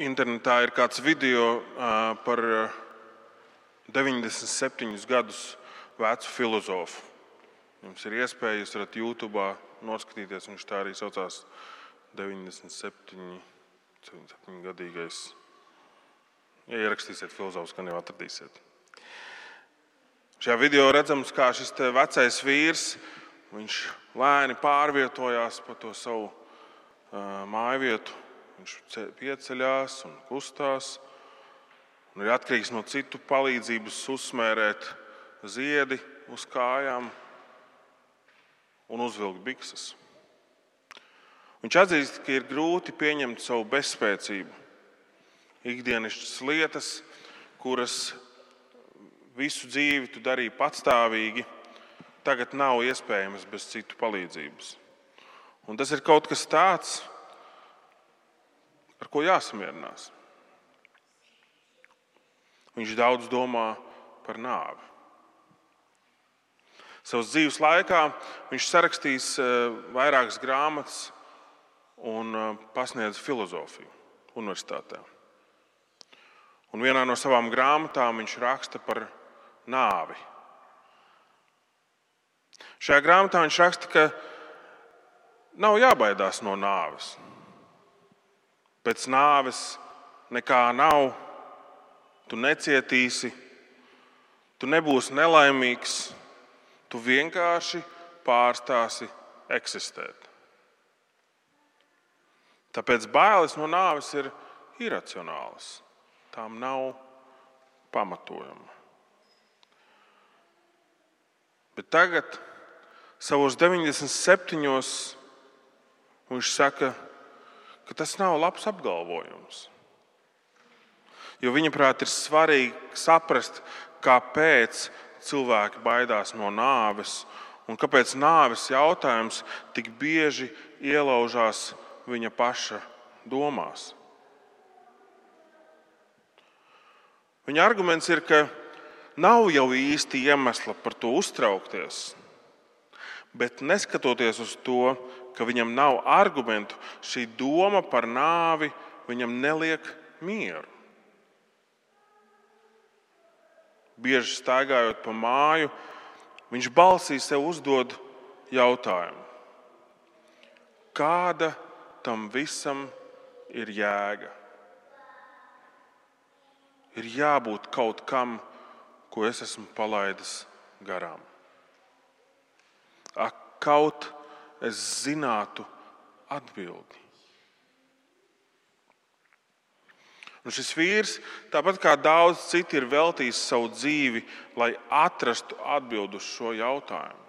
internetā ir kāds video par 97 gadus vecu filozofu. Jums ir iespēja, jūs varat YouTube noskatīties, viņš tā arī saucās 97, 97 gadīgais. Ja ierakstīsiet filozofus, gan jau atradīsiet. Šajā video redzams, kā šis vecais vīrs lēni pārvietojās pa to savu uh, māju vietu. Viņš pieceļās un kustās. Un ir atkarīgs no citu palīdzības uzsmērēt ziedi uz kājām un uzvilkt bikses. Viņš atzīst, ka ir grūti pieņemt savu bezspēcību, ikdienišķas lietas, kuras visu dzīvi tu darīji patstāvīgi, tagad nav iespējamas bez citu palīdzības. Un tas ir kaut kas tāds, ar ko jāsamierinās. Viņš daudz domā par nāvi. Savas dzīves laikā viņš sarakstīs eh, vairākas grāmatas un eh, pasniedz filozofiju universitātē. Un vienā no savām grāmatām viņš raksta par nāvi. Šajā grāmatā viņš raksta, ka nav jābaidās no nāves. Pēc nāves nekā nav, tu necietīsi, tu nebūsi nelaimīgs, tu vienkārši pārstāsi eksistēt. Tāpēc bailes no nāves ir iracionālas. Tām nav pamatojuma. Bet tagad, savos 97. viņš saka, ka tas nav labs apgalvojums. Jo viņa prāt ir svarīgi saprast, kāpēc cilvēki baidās no nāves un kāpēc nāves jautājums tik bieži ielaužās viņa paša domās. Viņa arguments ir, ka nav jau īsti iemesla par to uztraukties, bet neskatoties uz to, ka viņam nav argumentu, šī doma par nāvi viņam neliek mieru. bieži staigājot pa māju, viņš balsī sev uzdod jautājumu: Kāda tam visam ir jēga? Ir jābūt kaut kam, ko es esmu palaidis garām. Ak, kaut es zinātu atbildi. Un šis vīrs, tāpat kā daudz citi, ir veltījis savu dzīvi, lai atrastu atbildi uz šo jautājumu.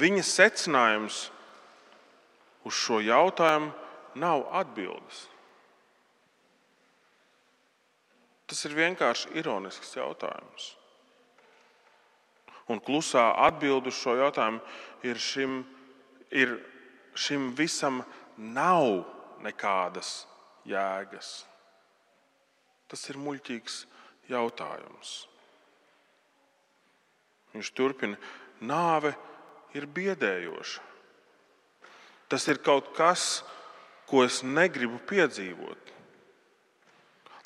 Viņa secinājums uz šo jautājumu nav atbildes. Tas ir vienkārši ironisks jautājums. Un klusā atbilde uz šo jautājumu ir šim, ir šim visam nav nekādas jēgas? Tas ir muļķīgs jautājums. Viņš turpina, nāve ir biedējoša. Tas ir kaut kas, ko es negribu piedzīvot.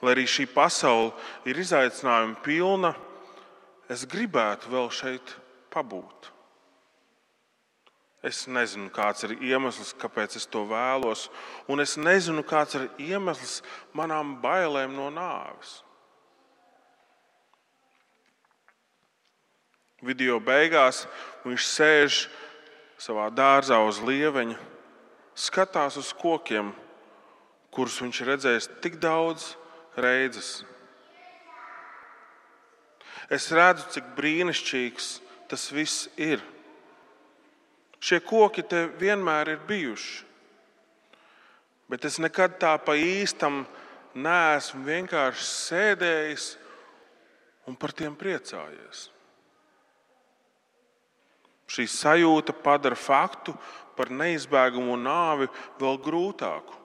Lai arī šī pasaule ir izaicinājuma pilna, es gribētu vēl šeit pabūt. Es nezinu, kāds ir iemesls, kāpēc es to vēlos, un es nezinu, kāds ir iemesls manām bailēm no nāves. Video beigās viņš sēž savā dārzā uz lieveņa, skatās uz kokiem, kurus viņš redzējis tik daudz reizes. Es redzu, cik brīnišķīgs tas viss ir. Šie koki te vienmēr ir bijuši. Bet es nekad tā pa īstam neesmu vienkārši sēdējis un par tiem priecājies. Šī sajūta padara faktu par neizbēgamu nāvi vēl grūtāku,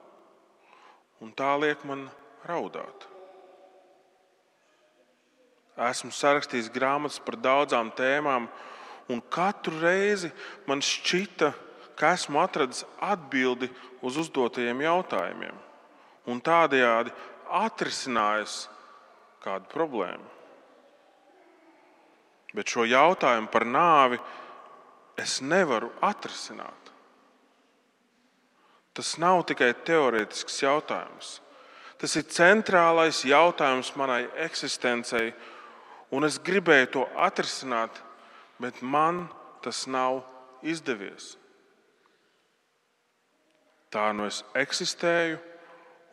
un tā liek man raudāt. Esmu sarakstījis grāmatas par daudzām tēmām, Un katru reizi man šķita, ka esmu atradis atbildi uz uzdotajiem jautājumiem. un tādējādi atrisinājis kādu problēmu. Bet šo jautājumu par nāvi es nevaru atrisināt. Tas nav tikai teorētisks jautājums. Tas ir centrālais jautājums manai eksistencei, un es gribēju to atrisināt, bet man tas nav izdevies. Tā nu es eksistēju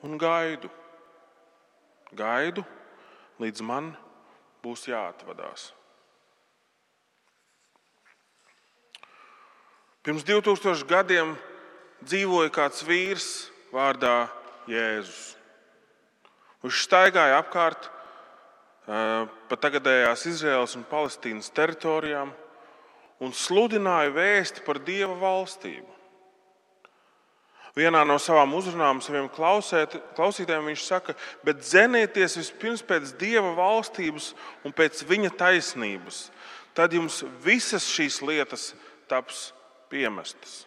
un gaidu. Gaidu, līdz man būs jāatvadās. Pirms 2000 gadiem dzīvoja kāds vīrs vārdā Jēzus. Viņš staigāja apkārt pa tagadējās Izraēlas un Palestīnas teritorijām un sludināja vēsti par Dieva valstību. Vienā no savām uzrunām saviem klausēt, klausītājiem viņš saka, bet dzenieties vispirms pēc Dieva valstības un pēc Viņa taisnības. Tad jums visas šīs lietas taps piemestas.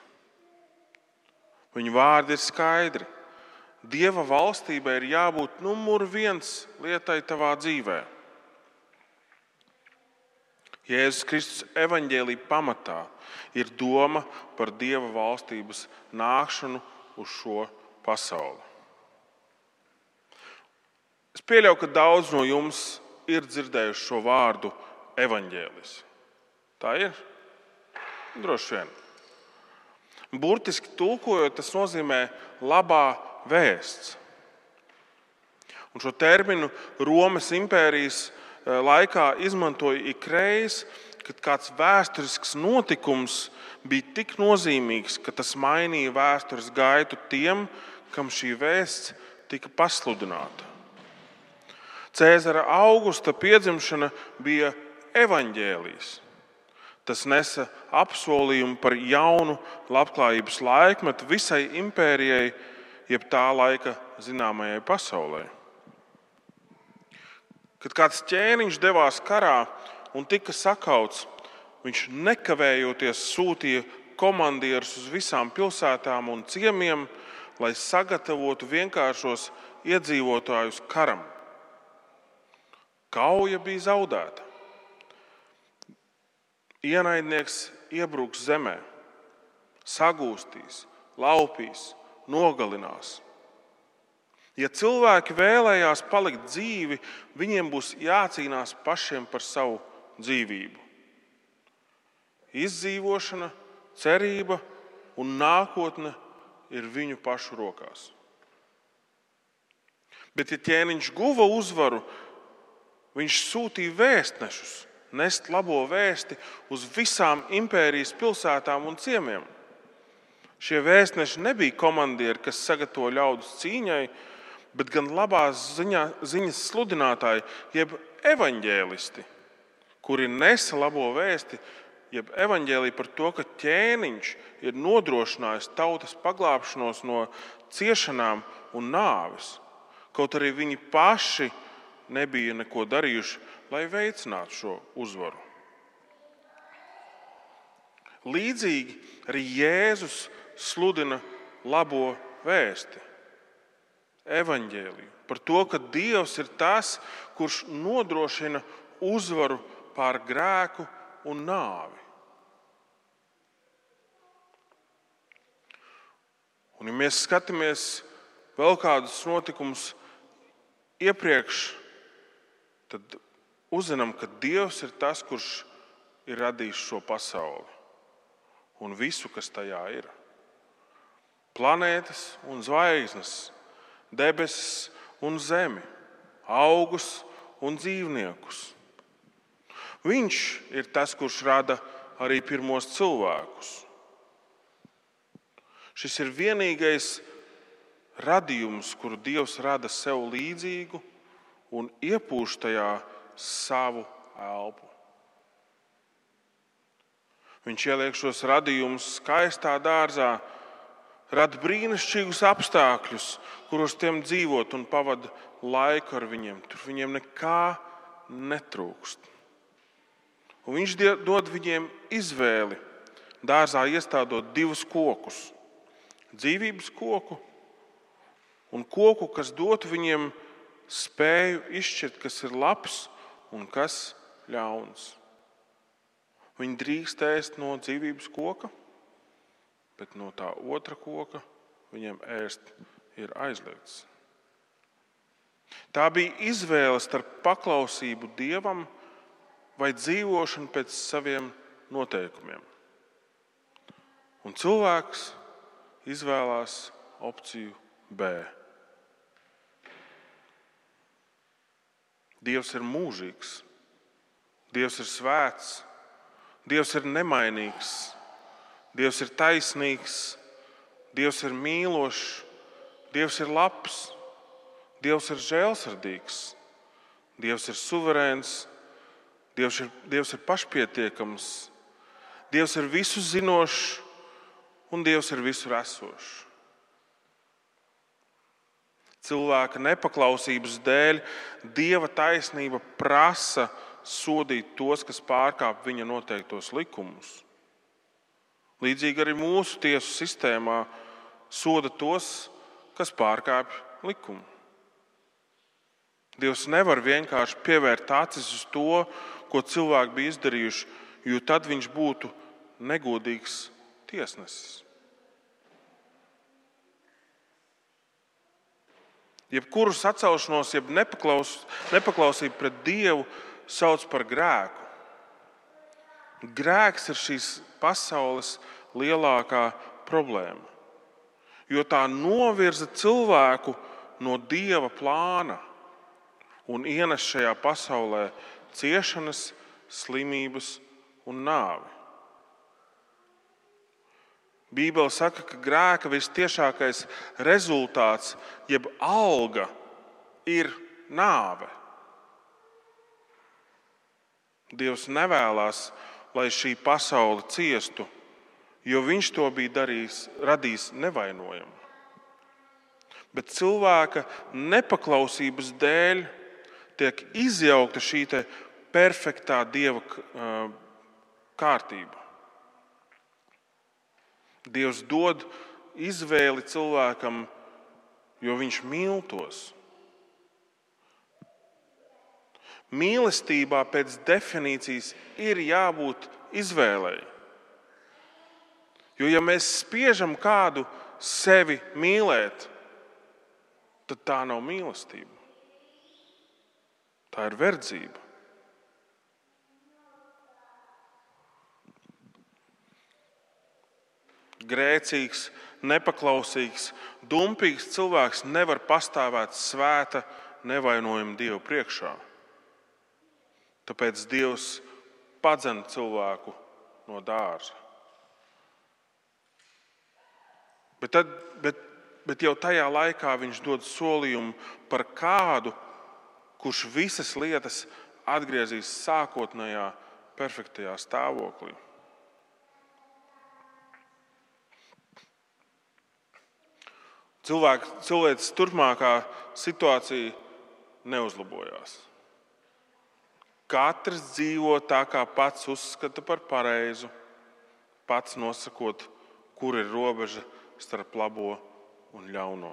Viņa vārdi ir skaidri. Dieva valstībai ir jābūt numur viens lietai tavā dzīvē. Jēzus Kristus evaņģēlīja pamatā ir doma par Dieva valstības nākšanu uz šo pasauli. Es pieļauju, ka daudz no jums ir dzirdējuši šo vārdu evaņģēlis. Tā ir? Droši vien. Burtiski tulkojot, tas nozīmē labā vēsts. Un šo terminu Romas impērijas eh, laikā izmantoja ikreiz, kad kāds vēsturisks notikums bija tik nozīmīgs, ka tas mainīja vēstures gaitu tiem, kam šī vēsts tika pasludināta. Cēzara augusta piedzimšana bija evaņģēlijas. Tas nesa apsolījumu par jaunu labklājības laikmetu visai impērijai, jeb tā laika zināmajai pasaulē. Kad kāds ķēniņš devās karā un tika sakauts, viņš nekavējoties sūtīja komandierus uz visām pilsētām un ciemiemiem, lai sagatavotu vienkāršos iedzīvotājus karam. Kauja bija zaudēta. Ienaidnieks iebruks zemē, sagūstīs, laupīs, nogalinās. Ja cilvēki vēlējās palikt dzīvi, viņiem būs jācīnās pašiem par savu dzīvību. Izdzīvošana, cerība un nākotne ir viņu pašu rokās. Bet, ja ķēniņš guva uzvaru, viņš sūtīja vēstnešus nest labo vēsti uz visām impērijas pilsētām un ciemiemiem. Šie vēstneši nebija komandieri, kas sagatavo ļaudis cīņai, bet gan labās ziņā, ziņas sludinātāji, jeb evaņģēlisti, kuri nesa labo vēsti, jeb evaņģēlīju par to, ka ķēniņš ir nodrošinājis tautas paglābšanos no ciešanām un nāves. Kaut arī viņi paši nebija neko darījuši, lai veicinātu šo uzvaru. Līdzīgi arī Jēzus sludina labo vēsti, evaņģēliju par to, ka Dievs ir tas, kurš nodrošina uzvaru pār grēku un nāvi. Un, ja mēs skatāmies vēl kādus notikumus iepriekš, tad uzzinām, ka Dievs ir tas, kurš ir radījis šo pasauli un visu, kas tajā ir. Planētas un zvaigznes, debesis un zemi, augus un dzīvniekus. Viņš ir tas, kurš rada arī pirmos cilvēkus. Šis ir vienīgais radījums, kuru Dievs rada sev līdzīgu un iepūš tajā savu elpu. Viņš ieliek šos radījumus skaistā dārzā, rada brīnišķīgus apstākļus, kuros tiem dzīvot un pavadīt laiku ar viņiem. Tur viņiem nekā netrūkst. Un viņš dod viņiem izvēli. Dārzā iestādot divus kokus - dzīvības koku un koku, kas dotu viņiem spēju izšķirt, kas ir labs un kas ļauns. Viņi drīkst ēst no dzīvības koka, bet no tā otra koka viņiem ēst ir aizliegts. Tā bija izvēle starp paklausību dievam vai dzīvošanu pēc saviem noteikumiem. Un cilvēks izvēlās opciju B. Dievs ir mūžīgs, Dievs ir svēts, Dievs ir nemainīgs, Dievs ir taisnīgs, Dievs ir mīlošs, Dievs ir labs, Dievs ir žēlsirdīgs, Dievs ir suverēns, Dievs ir, Dievs ir pašpietiekams, Dievs ir visu zinošs un Dievs ir visur esošs. Cilvēka nepaklausības dēļ Dieva taisnība prasa sodīt tos, kas pārkāpj viņa noteiktos likumus. Līdzīgi arī mūsu tiesu sistēmā soda tos, kas pārkāpj likumu. Dievs nevar vienkārši pievērt acis uz to, ko cilvēki bija izdarījuši, jo tad viņš būtu negodīgs tiesnesis. Jebkuru sacelšanos, jeb nepaklaus, nepaklausību pret Dievu sauc par grēku. Grēks ir šīs pasaules lielākā problēma, jo tā novirza cilvēku no Dieva plāna un ienes šajā pasaulē ciešanas, slimības un nāvi. Bībele saka, ka grēka visciešākais rezultāts, jeb alga, ir nāve. Dievs nevēlas, lai šī pasaule ciestu, jo Viņš to bija darījis, radījis nevainojumu. Bet cilvēka nepaklausības dēļ tiek izjaukta šī perfektā dieva kārtība. Dievs dod izvēli cilvēkam, jo viņš mīl tos. Mīlestībā pēc definīcijas ir jābūt izvēlei. Jo, ja mēs spiežam kādu sevi mīlēt, tad tā nav mīlestība. Tā ir verdzība. grēcīgs, nepaklausīgs, dumpīgs cilvēks nevar pastāvēt svēta, nevainojama Dieva priekšā. Tāpēc Dievs padzen cilvēku no dārza. Bet, tad, bet, bet jau tajā laikā viņš dod solījumu par kādu, kurš visas lietas atgriezīs sākotnējā, perfektajā stāvoklī. Cilvēku, cilvēks turpmākā situācija neuzlabojās. Katrs dzīvo tā, kā pats uzskata par pareizu, pats nosakot, kur ir robeža starp labo un ļauno.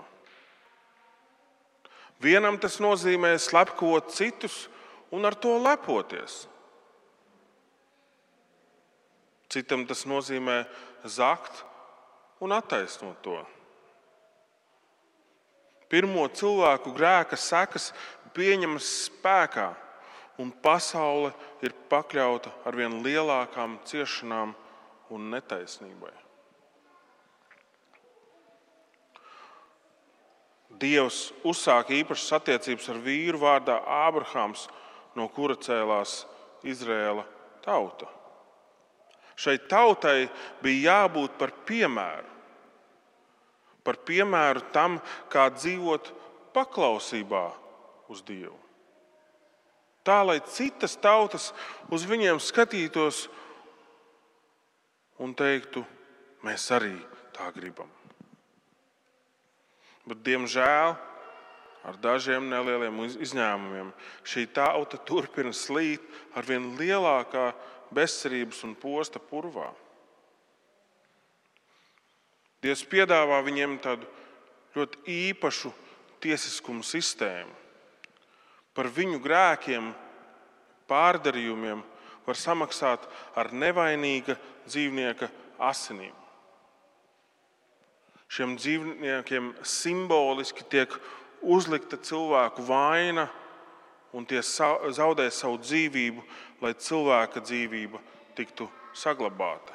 Vienam tas nozīmē slepkavot citus un ar to lepoties. Citam tas nozīmē zakt un attaisnot to. Pirmo cilvēku grēka sekas pieņemas spēkā, un pasaule ir pakļauta ar vien lielākām ciešanām un netaisnībai. Dievs uzsāka īpašas attiecības ar vīru vārdā Ābrahāms, no kura cēlās Izraēla tauta. Šai tautai bija jābūt par piemēru par piemēru tam, kā dzīvot paklausībā uz Dievu. Tā lai citas tautas uz viņiem skatītos un teiktu, mēs arī tā gribam. Bet, diemžēl, ar dažiem nelieliem izņēmumiem, šī tauta turpina slīt ar vien lielākā bezcerības un posta purvā. Dievs piedāvā viņiem tādu ļoti īpašu tiesiskuma sistēmu. Par viņu grēkiem, pārdarījumiem var samaksāt ar nevainīga dzīvnieka asinīm. Šiem dzīvniekiem simboliski tiek uzlikta cilvēku vaina, un tie zaudē savu dzīvību, lai cilvēka dzīvība tiktu saglabāta.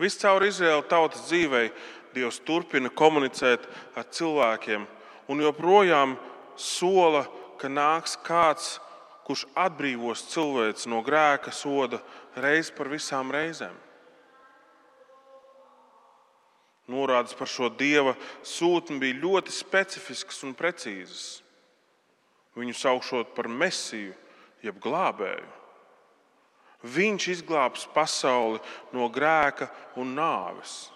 Viscaur Izraēla tautas dzīvei Dievs turpina komunicēt ar cilvēkiem un joprojām sola, ka nāks kāds, kurš atbrīvos cilvēku no grēka soda reiz par visām reizēm. Norādes par šo dieva sūtni bija ļoti specifiskas un precīzas. Viņu saukšot par mesiju, jeb glābēju. Viņš izglābs pasauli no grēka un nāves.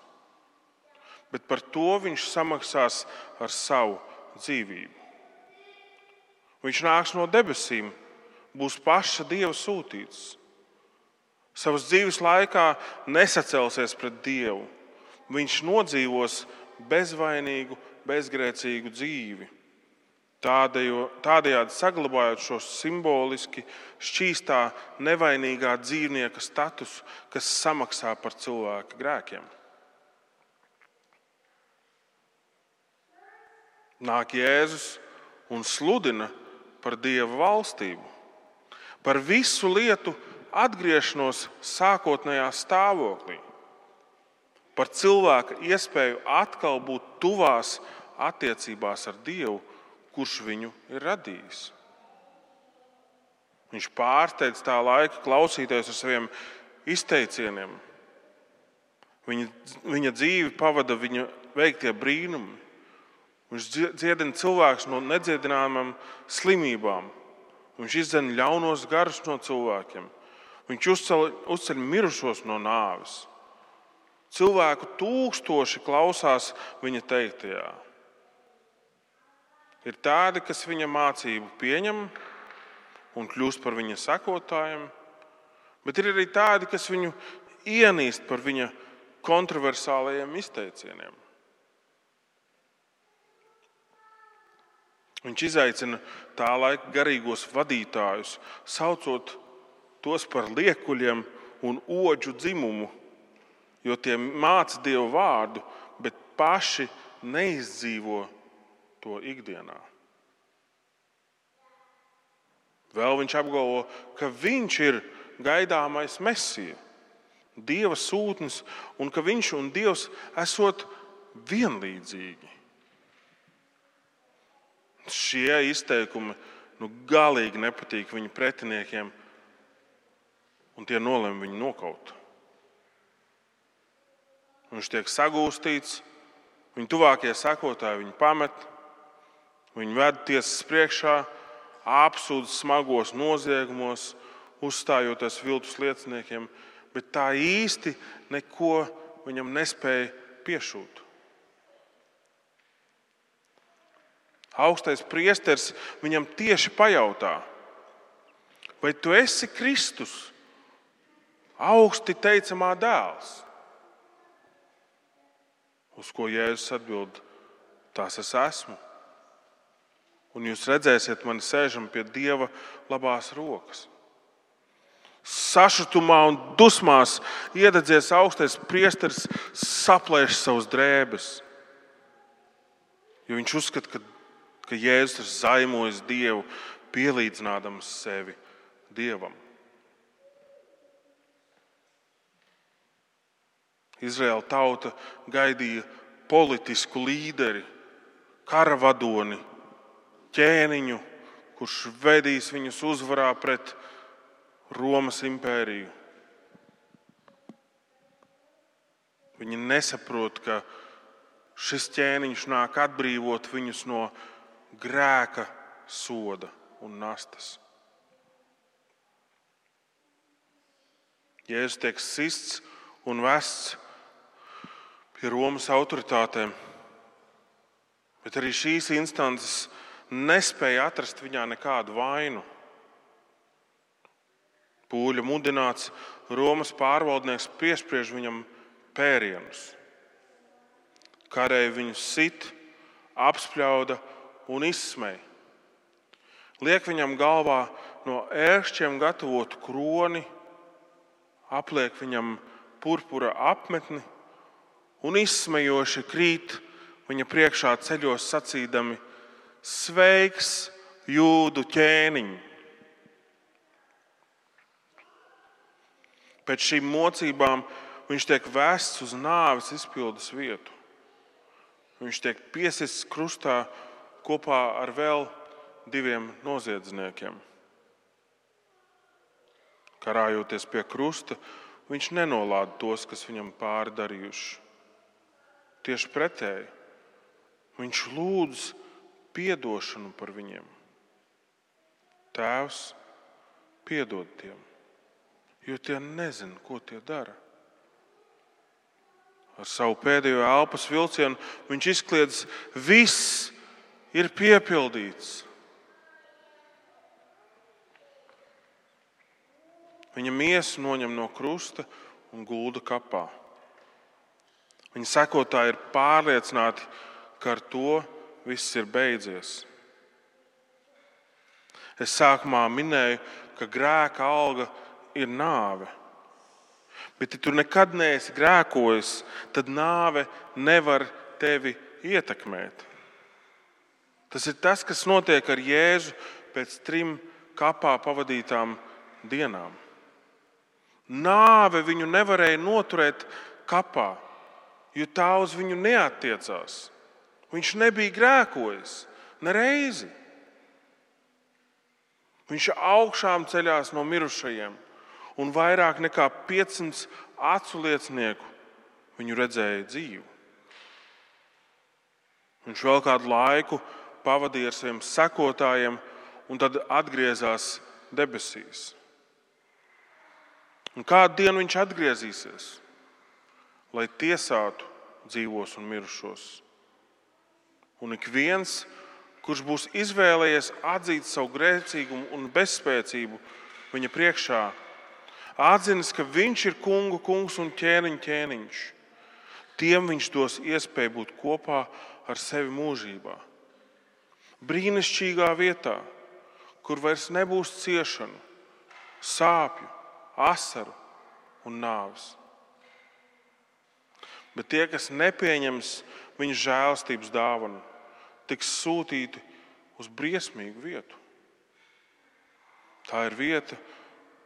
Bet par to viņš samaksās ar savu dzīvību. Viņš nāks no debesīm, būs paša dieva sūtīts. Savas dzīves laikā nesacelsies pret Dievu. Viņš nodzīvos bezvainīgu, bezgrēcīgu dzīvi Tādējādi saglabājot šo simboliski šķīstā, nevainīgā dzīvnieka statusu, kas samaksā par cilvēka grēkiem. Nāk Jēzus un sludina par Dieva valstību, par visu lietu atgriešanos sākotnējā stāvoklī, par cilvēka iespēju atkal būt tuvās attiecībās ar Dievu kurš viņu ir radījis. Viņš pārsteidz tā laika klausīties ar saviem izteicieniem. Viņa, viņa dzīvi pavada viņa veiktie brīnumi. Viņš dziedina cilvēkus no nedziedināmām slimībām. Viņš izdzen ļaunos garus no cilvēkiem. Viņš uzceļ, uzceļ mirušos no nāves. Cilvēku tūkstoši klausās viņa teiktajā. Ir tādi, kas viņa mācību pieņem un kļūst par viņa sekotājiem, bet ir arī tādi, kas viņu ienīst par viņa kontroversālajiem izteicieniem. Viņš izaicina tā laika garīgos vadītājus, saucot tos par liekuļiem un oģu dzimumu, jo tie māca dievu vārdu, bet paši neizdzīvo to ikdienā. Vēl viņš apgalvo, ka viņš ir gaidāmais mesija, Dieva sūtnis, un ka viņš un Dievs esot vienlīdzīgi. Šie izteikumi nu, galīgi nepatīk viņa pretiniekiem, un tie nolem viņu nokaut. Viņš tiek sagūstīts, viņa tuvākie sekotāji viņu pamet, Viņi ved tiesas priekšā, apsūdz smagos noziegumos, uzstājoties viltus lieciniekiem, bet tā īsti neko viņam nespēja piešūt. Augstais priesteris viņam tieši pajautā, vai tu esi Kristus, augsti teicamā dēls? Uz ko Jēzus atbild: Tās es esmu un jūs redzēsiet mani sēžam pie Dieva labās rokas. Sašutumā un dusmās iededzies augstais priesteris, saplēš savus drēbes. Jo viņš uzskata, ka, ka Jēzus ir zaimojis Dievu, pielīdzinādams sevi Dievam. Izraēla tauta gaidīja politisku līderi, kara vadoni, ķēniņu, kurš vedīs viņus uzvarā pret Romas impēriju. Viņi nesaprot, ka šis ķēniņš nāk atbrīvot viņus no grēka soda un nastas. Jēzus tiek sists un vests pie Romas autoritātēm, bet arī šīs instances nespēja atrast viņā nekādu vainu. Pūļa mudināts Romas pārvaldnieks piespriež viņam pērienus. Kādēļ viņu sit, apspļauda un izsmeja. Liek viņam galvā no ēršķiem gatavotu kroni, apliek viņam purpura apmetni un izsmejoši krīt viņa priekšā ceļos sacīdami: Sveiks, jūdu ķēniņ! Pēc šīm mocībām viņš tiek vests uz nāves izpildes vietu. Viņš tiek piesists krustā kopā ar vēl diviem noziedzniekiem. Karājoties pie krusta, viņš nenolāda tos, kas viņam pāri darījuši. Tieši pretēji, viņš lūdz atdošanu par viņiem. Tēvs, piedod tiem, jo tie nezina, ko tie dara. Ar savu pēdējo elpas vilcienu viņš izkliedz, viss ir piepildīts. Viņa miesu noņem no krusta un gulda kapā. Viņa sekotāji ir pārliecināti, ka ar to viss ir beidzies. Es sākumā minēju, ka grēka alga ir nāve. Bet, ja tu nekad neesi grēkojis, tad nāve nevar tevi ietekmēt. Tas ir tas, kas notiek ar Jēzu pēc trim kapā pavadītām dienām. Nāve viņu nevarēja noturēt kapā, jo tā uz viņu neatiecās. Viņš nebija grēkojis nereizi. Viņš augšām ceļās no mirušajiem, un vairāk nekā 500 acu liecinieku viņu redzēja dzīvu. Viņš vēl kādu laiku pavadīja ar saviem sekotājiem, un tad atgriezās debesīs. Un kādu dienu viņš atgriezīsies, lai tiesātu dzīvos un mirušos. Un ik viens, kurš būs izvēlējies atzīt savu grēcīgumu un bezspēcību viņa priekšā, atzīst, ka viņš ir kungu kungs un ķēniņa ķēniņš. Tiem viņš dos iespēju būt kopā ar sevi mūžībā. Brīnišķīgā vietā, kur vairs nebūs ciešanu, sāpju, asaru un nāves. Bet tie, kas nepieņems viņa žēlstības dāvanu, tiks sūtīti uz briesmīgu vietu. Tā ir vieta,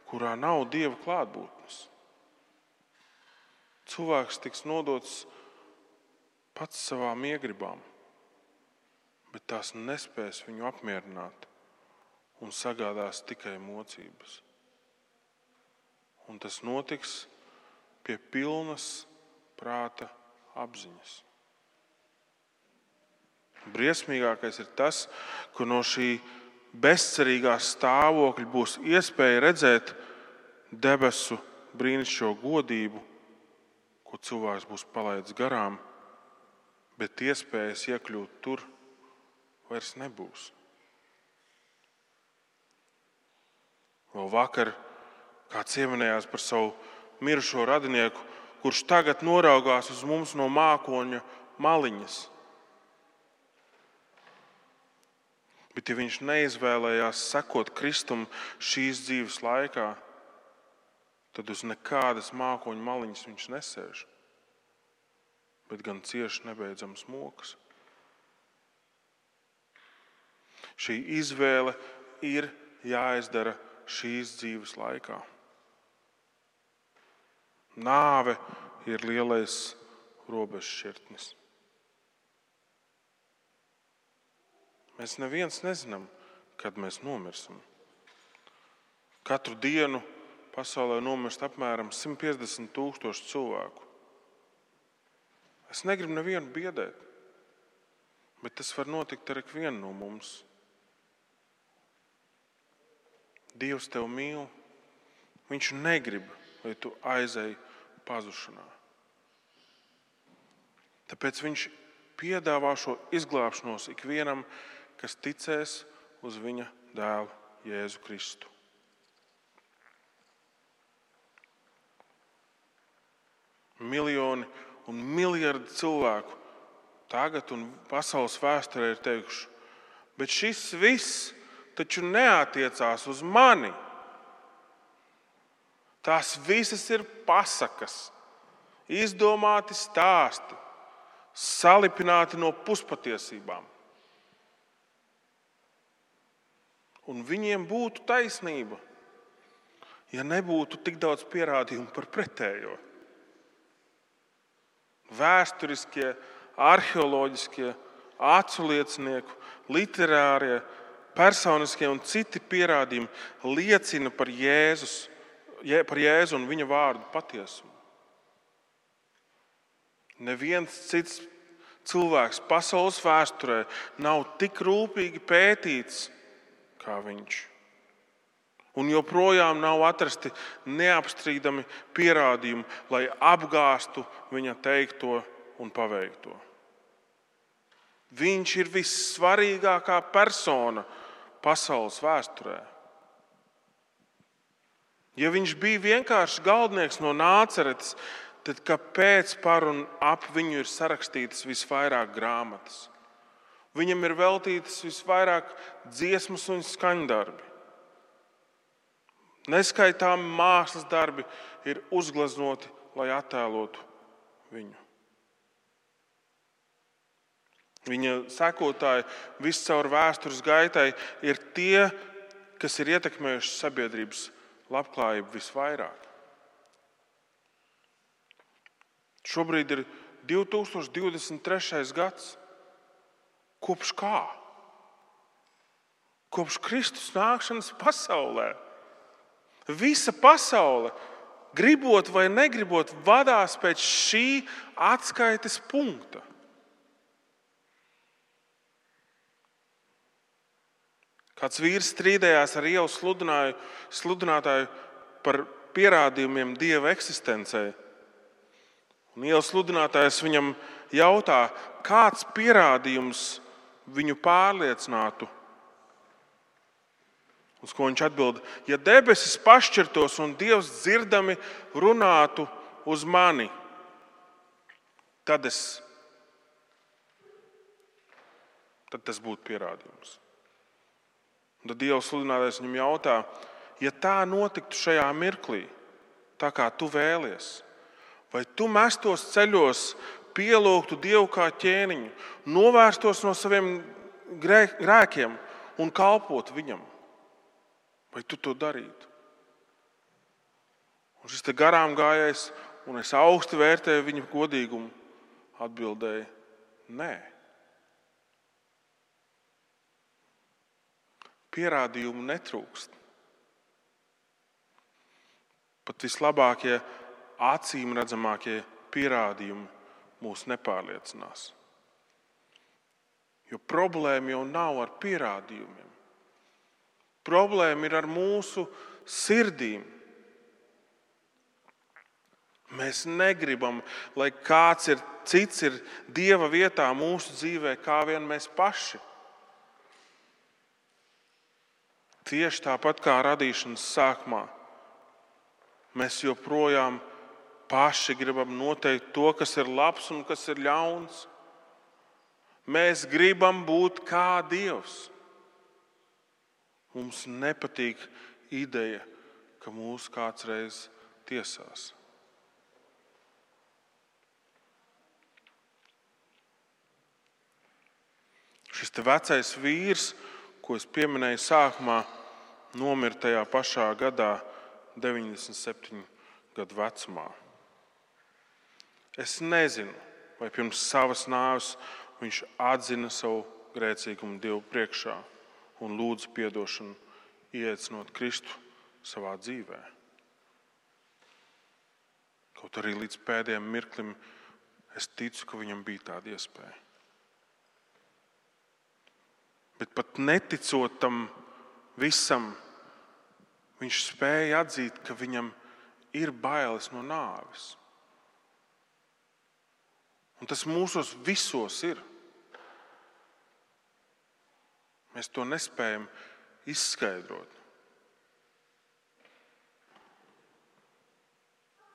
kurā nav dieva klātbūtnes. Cilvēks tiks nodots pats savām iegribām, bet tās nespēs viņu apmierināt un sagādās tikai mocības un tas notiks pie pilnas prāta apziņas. Briesmīgākais ir tas, ka no šī bezcerīgā stāvokļa būs iespēja redzēt debesu brīnišķīgo godību, ko cilvēks būs palaidis garām, bet iespējas iekļūt tur vairs nebūs. Vēl vakar Kāds ieminējās par savu mirušo radinieku, kurš tagad noraugās uz mums no mākoņa maliņas. Bet, ja viņš neizvēlējās sekot Kristum šīs dzīves laikā, tad uz nekādas mākoņa maliņas viņš nesēž, bet gan cieši nebeidzams mokas. Šī izvēle ir jāizdara šīs dzīves laikā. Nāve ir lielais robežšķirtnis. Mēs neviens nezinām, kad mēs nomirsim. Katru dienu pasaulē nomirst apmēram 150 tūkstoši cilvēku. Es negribu nevienu biedēt, bet tas var notikt ar ikvienu no mums. Dievs tevi mīl. Viņš negrib, lai tu aizēji pazušanā. Tāpēc viņš piedāvā šo izglābšanos ikvienam, kas ticēs uz viņa dēlu Jēzu Kristu. Miljoni un miljardi cilvēku tagad un pasaules vēsturē ir teikuši, bet šis viss taču neatiecās uz mani. Tās visas ir pasakas, izdomāti stāsti, salipināti no puspatiesībām. Un viņiem būtu taisnība, ja nebūtu tik daudz pierādījumu par pretējo. Vēsturiskie, arheoloģiskie, acu liecinieku, literārie, personiskie un citi pierādījumi liecina par, Jēzus, par Jēzu un viņa vārdu patiesumu. Neviens cits cilvēks pasaules vēsturē nav tik rūpīgi pētīts kā viņš. Un joprojām nav atrasti neapstrīdami pierādījumi, lai apgāstu viņa teikto un paveikto. Viņš ir vissvarīgākā persona pasaules vēsturē. Ja viņš bija vienkārši galdnieks no nāceretes, tad kāpēc par un ap viņu ir sarakstītas visvairāk grāmatas? Viņam ir veltītas visvairāk dziesmas un skaņdarbi. Neskaitām mākslas darbi ir uzgleznoti, lai attēlotu viņu. Viņa sekotāji viscaur vēstures gaitai ir tie, kas ir ietekmējuši sabiedrības labklājību visvairāk. Šobrīd ir 2023. gads. Kopš kā? Kopš Kristus nākšanas pasaulē. Visa pasaule, gribot vai negribot, vadās pēc šī atskaites punkta. Kāds vīrs strīdējās ar ielas sludinātāju par pierādījumiem dieva eksistencei. Un ielas sludinātājs viņam jautā, kāds pierādījums viņu pārliecinātu. Uz ko viņš atbild, ja debesis pašķirtos un Dievs dzirdami runātu uz mani, tad, es, tad tas būtu pierādījums. Un tad Dievs sludinātājs viņam jautā, ja tā notiktu šajā mirklī, tā kā tu vēlies, vai tu mestos ceļos pielūgtu Dievu kā ķēniņu, novērstos no saviem grēkiem un kalpotu viņam. Vai tu to darītu? Un šis garām gājējs, un es augstu vērtēju viņa godīgumu, atbildēja: Nē. Pierādījumu netrūkst. Pat vislabākie, acīm redzamākie pierādījumi mūs nepārliecinās. Jo problēma jau nav ar pierādījumiem. Problēma ir ar mūsu sirdīm. Mēs negribam, lai kāds ir cits ir Dieva vietā mūsu dzīvē, kā vien mēs paši. Tieši tāpat kā radīšanas sākumā, mēs joprojām paši gribam noteikt to, kas ir labs un kas ir ļauns. Mēs gribam būt kā Dievs. Mums nepatīk ideja, ka mūs kāds reiz tiesās. Šis vecais vīrs, ko es pieminēju sākumā, nomira tajā pašā gadā, 97 gadu vecumā. Es nezinu, vai pirms savas nāves viņš atzina savu grēcīgumu Dievu priekšā un lūdza atdošanu, iecinot Kristu savā dzīvē. Kaut arī līdz pēdējiem mirklim es ticu, ka viņam bija tāda iespēja. Bet pat neticot tam visam, viņš spēja atzīt, ka viņam ir bailes no nāves. Un tas mūsos visos ir. Mēs to nespējam izskaidrot.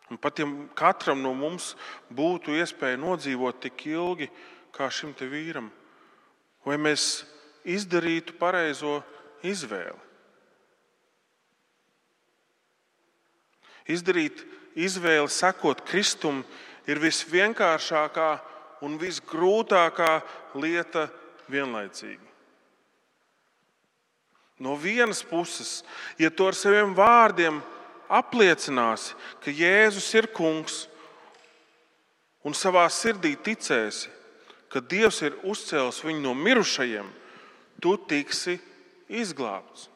Un pat ja katram no mums būtu iespēja nodzīvot tik ilgi, kā šim vīram, vai mēs izdarītu pareizo izvēli. Izdarīt izvēli sekot Kristum ir visvienkāršākā un visgrūtākā lieta vienlaicīgi. No vienas puses, ja tu ar saviem vārdiem apliecināsi, ka Jēzus ir kungs un savā sirdī ticēsi, ka Dievs ir uzcēlis viņu no mirušajiem, tu tiksi izglābts.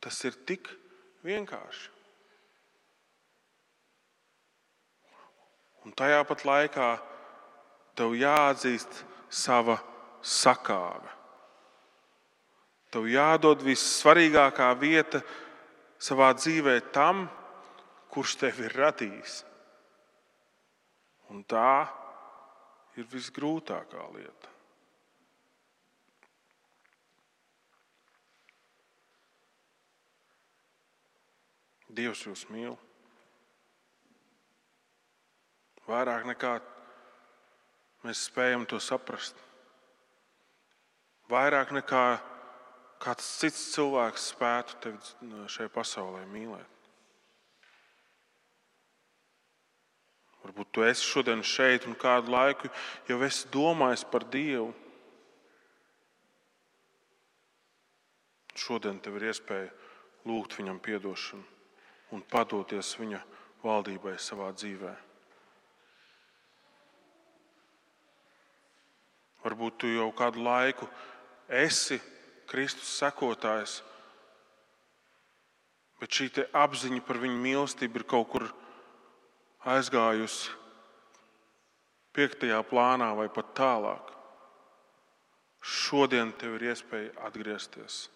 Tas ir tik vienkārši. Un tajā pat laikā tev jāatzīst sava sakāve. Tev jādod vissvarīgākā vieta savā dzīvē tam, kurš tevi ir radījis. Un tā ir visgrūtākā lieta. Dievs jūs mīl. Vairāk nekā mēs spējam to saprast. Vairāk nekā kāds cits cilvēks spētu tevi šajā pasaulē mīlēt. Varbūt tu esi šodien šeit un kādu laiku jau esi domājis par Dievu. Šodien tev ir iespēja lūgt viņam atdošanu un padoties viņa valdībai savā dzīvē. Varbūt tu jau kādu laiku esi Kristus sekotājs. Bet šī apziņa par viņu mīlestību ir kaut kur aizgājusi piektajā plānā vai pat tālāk. Šodien tev ir iespēja atgriezties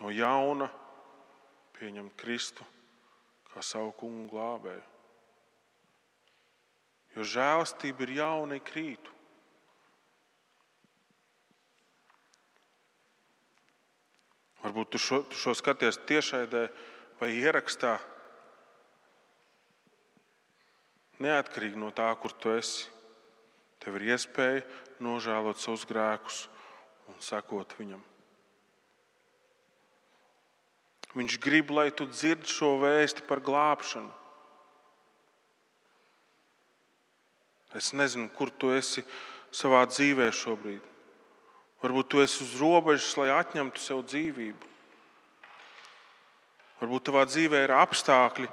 no jauna, pieņemt Kristu kā savu kungu glābēju. Jo žēlastība ir jauna krītu. Varbūt tu šo, tu šo skaties tiešraidē vai ierakstā. Neatkarīgi no tā, kur tu esi, tev ir iespēja nožēlot savus grēkus un sekot viņam. Viņš grib, lai tu dzirdi šo vēsti par glābšanu. Es nezinu, kur tu esi savā dzīvē šobrīd. Varbūt tu esi uz robežas, lai atņemtu sev dzīvību. Varbūt tavā dzīvē ir apstākļi,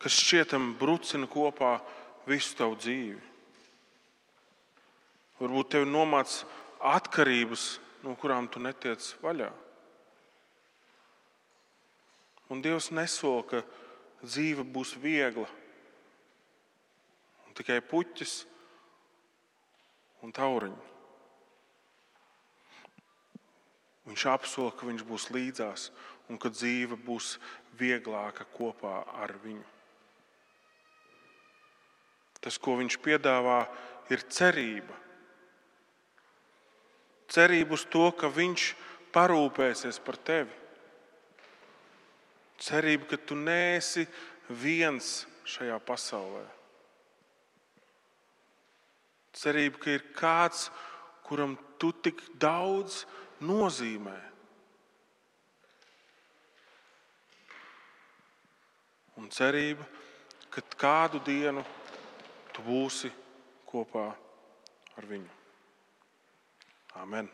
kas šķietam brucina kopā visu tavu dzīvi. Varbūt tev ir nomāts atkarības, no kurām tu netiec vaļā. Un Dievs nesola, ka dzīve būs viegla. Un tikai puķis un tauriņi. Viņš apsola, ka viņš būs līdzās un ka dzīve būs vieglāka kopā ar viņu. Tas, ko viņš piedāvā, ir cerība. Cerība uz to, ka viņš parūpēsies par tevi. Cerība, ka tu neesi viens šajā pasaulē. Cerība, ka ir kāds, kuram tu tik daudz nozīmē. Un cerība, ka kādu dienu tu būsi kopā ar viņu. Amen.